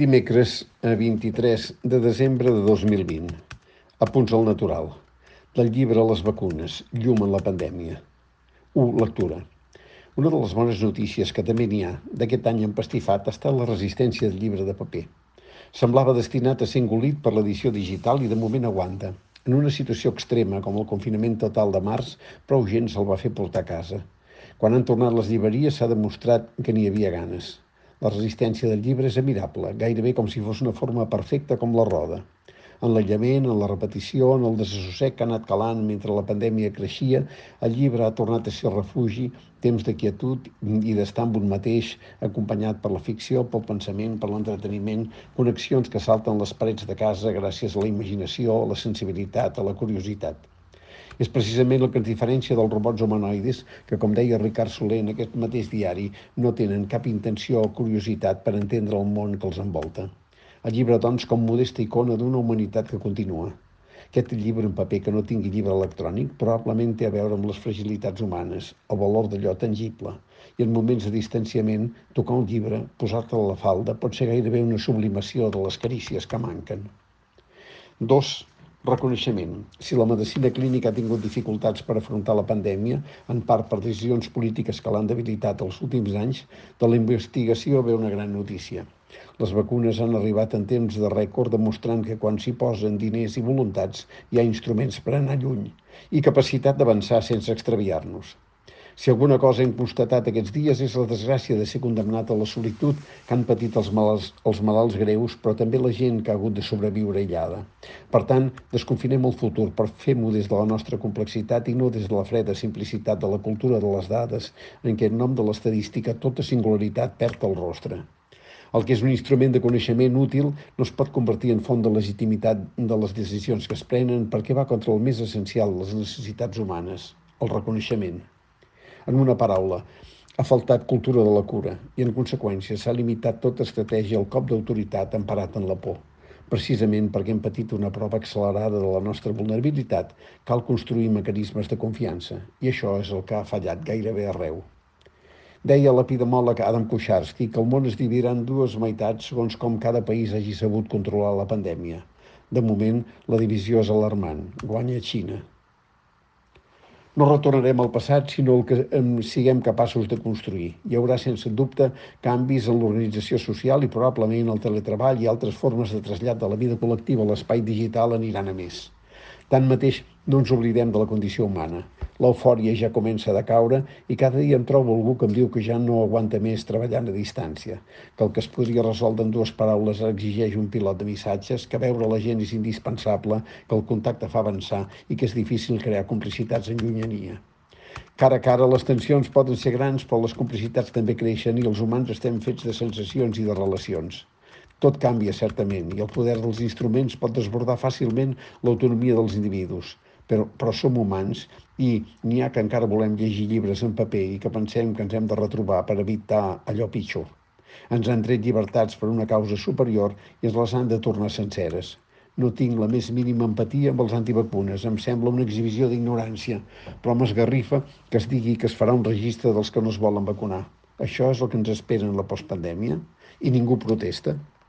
Dimecres, a 23 de desembre de 2020. Apunts al natural. Del llibre Les vacunes, llum en la pandèmia. 1. Lectura. Una de les bones notícies que també n'hi ha d'aquest any empastifat ha estat la resistència del llibre de paper. Semblava destinat a ser engolit per l'edició digital i de moment aguanta. En una situació extrema com el confinament total de març, prou gent se'l va fer portar a casa. Quan han tornat les llibreries s'ha demostrat que n'hi havia ganes. La resistència del llibre és admirable, gairebé com si fos una forma perfecta com la roda. En l'aïllament, en la repetició, en el desassossec que ha anat calant mentre la pandèmia creixia, el llibre ha tornat a ser refugi, temps de quietud i d'estar amb un mateix, acompanyat per la ficció, pel pensament, per l'entreteniment, connexions que salten les parets de casa gràcies a la imaginació, a la sensibilitat, a la curiositat. És precisament el que ens diferencia dels robots humanoides que, com deia Ricard Soler en aquest mateix diari, no tenen cap intenció o curiositat per entendre el món que els envolta. El llibre, doncs, com modesta icona d'una humanitat que continua. Aquest llibre en paper que no tingui llibre electrònic probablement té a veure amb les fragilitats humanes, el valor d'allò tangible. I en moments de distanciament, tocar un llibre, posar-te a la falda, pot ser gairebé una sublimació de les carícies que manquen. 2. Reconeixement. Si la medicina clínica ha tingut dificultats per afrontar la pandèmia, en part per decisions polítiques que l'han debilitat els últims anys, de la investigació ve una gran notícia. Les vacunes han arribat en temps de rècord demostrant que quan s'hi posen diners i voluntats hi ha instruments per anar lluny i capacitat d'avançar sense extraviar-nos. Si alguna cosa hem constatat aquests dies és la desgràcia de ser condemnat a la solitud que han patit els malalts, els malalts greus, però també la gent que ha hagut de sobreviure aïllada. Per tant, desconfinem el futur per fer-ho des de la nostra complexitat i no des de la freda simplicitat de la cultura de les dades, en què en nom de l'estadística tota singularitat perd el rostre. El que és un instrument de coneixement útil no es pot convertir en font de legitimitat de les decisions que es prenen perquè va contra el més essencial, les necessitats humanes, el reconeixement. En una paraula, ha faltat cultura de la cura i, en conseqüència, s'ha limitat tota estratègia al cop d'autoritat emparat en la por. Precisament perquè hem patit una prova accelerada de la nostra vulnerabilitat, cal construir mecanismes de confiança, i això és el que ha fallat gairebé arreu. Deia l'epidemòleg Adam Kucharski que el món es dividirà en dues meitats segons com cada país hagi sabut controlar la pandèmia. De moment, la divisió és alarmant. Guanya Xina. No retornarem al passat, sinó el que siguem capaços de construir. Hi haurà, sense dubte, canvis en l'organització social i probablement el teletreball i altres formes de trasllat de la vida col·lectiva a l'espai digital aniran a més. Tanmateix, no ens oblidem de la condició humana. L'eufòria ja comença a decaure i cada dia em trobo algú que em diu que ja no aguanta més treballant a distància, que el que es podria resoldre en dues paraules exigeix un pilot de missatges, que veure la gent és indispensable, que el contacte fa avançar i que és difícil crear complicitats en llunyania. Cara a cara les tensions poden ser grans, però les complicitats també creixen i els humans estem fets de sensacions i de relacions. Tot canvia, certament, i el poder dels instruments pot desbordar fàcilment l'autonomia dels individus. Però, però som humans i n'hi ha que encara volem llegir llibres en paper i que pensem que ens hem de retrobar per evitar allò pitjor. Ens han tret llibertats per una causa superior i ens les han de tornar senceres. No tinc la més mínima empatia amb els antivacunes. Em sembla una exhibició d'ignorància, però m'esgarrifa que es digui que es farà un registre dels que no es volen vacunar. Això és el que ens espera en la postpandèmia? I ningú protesta.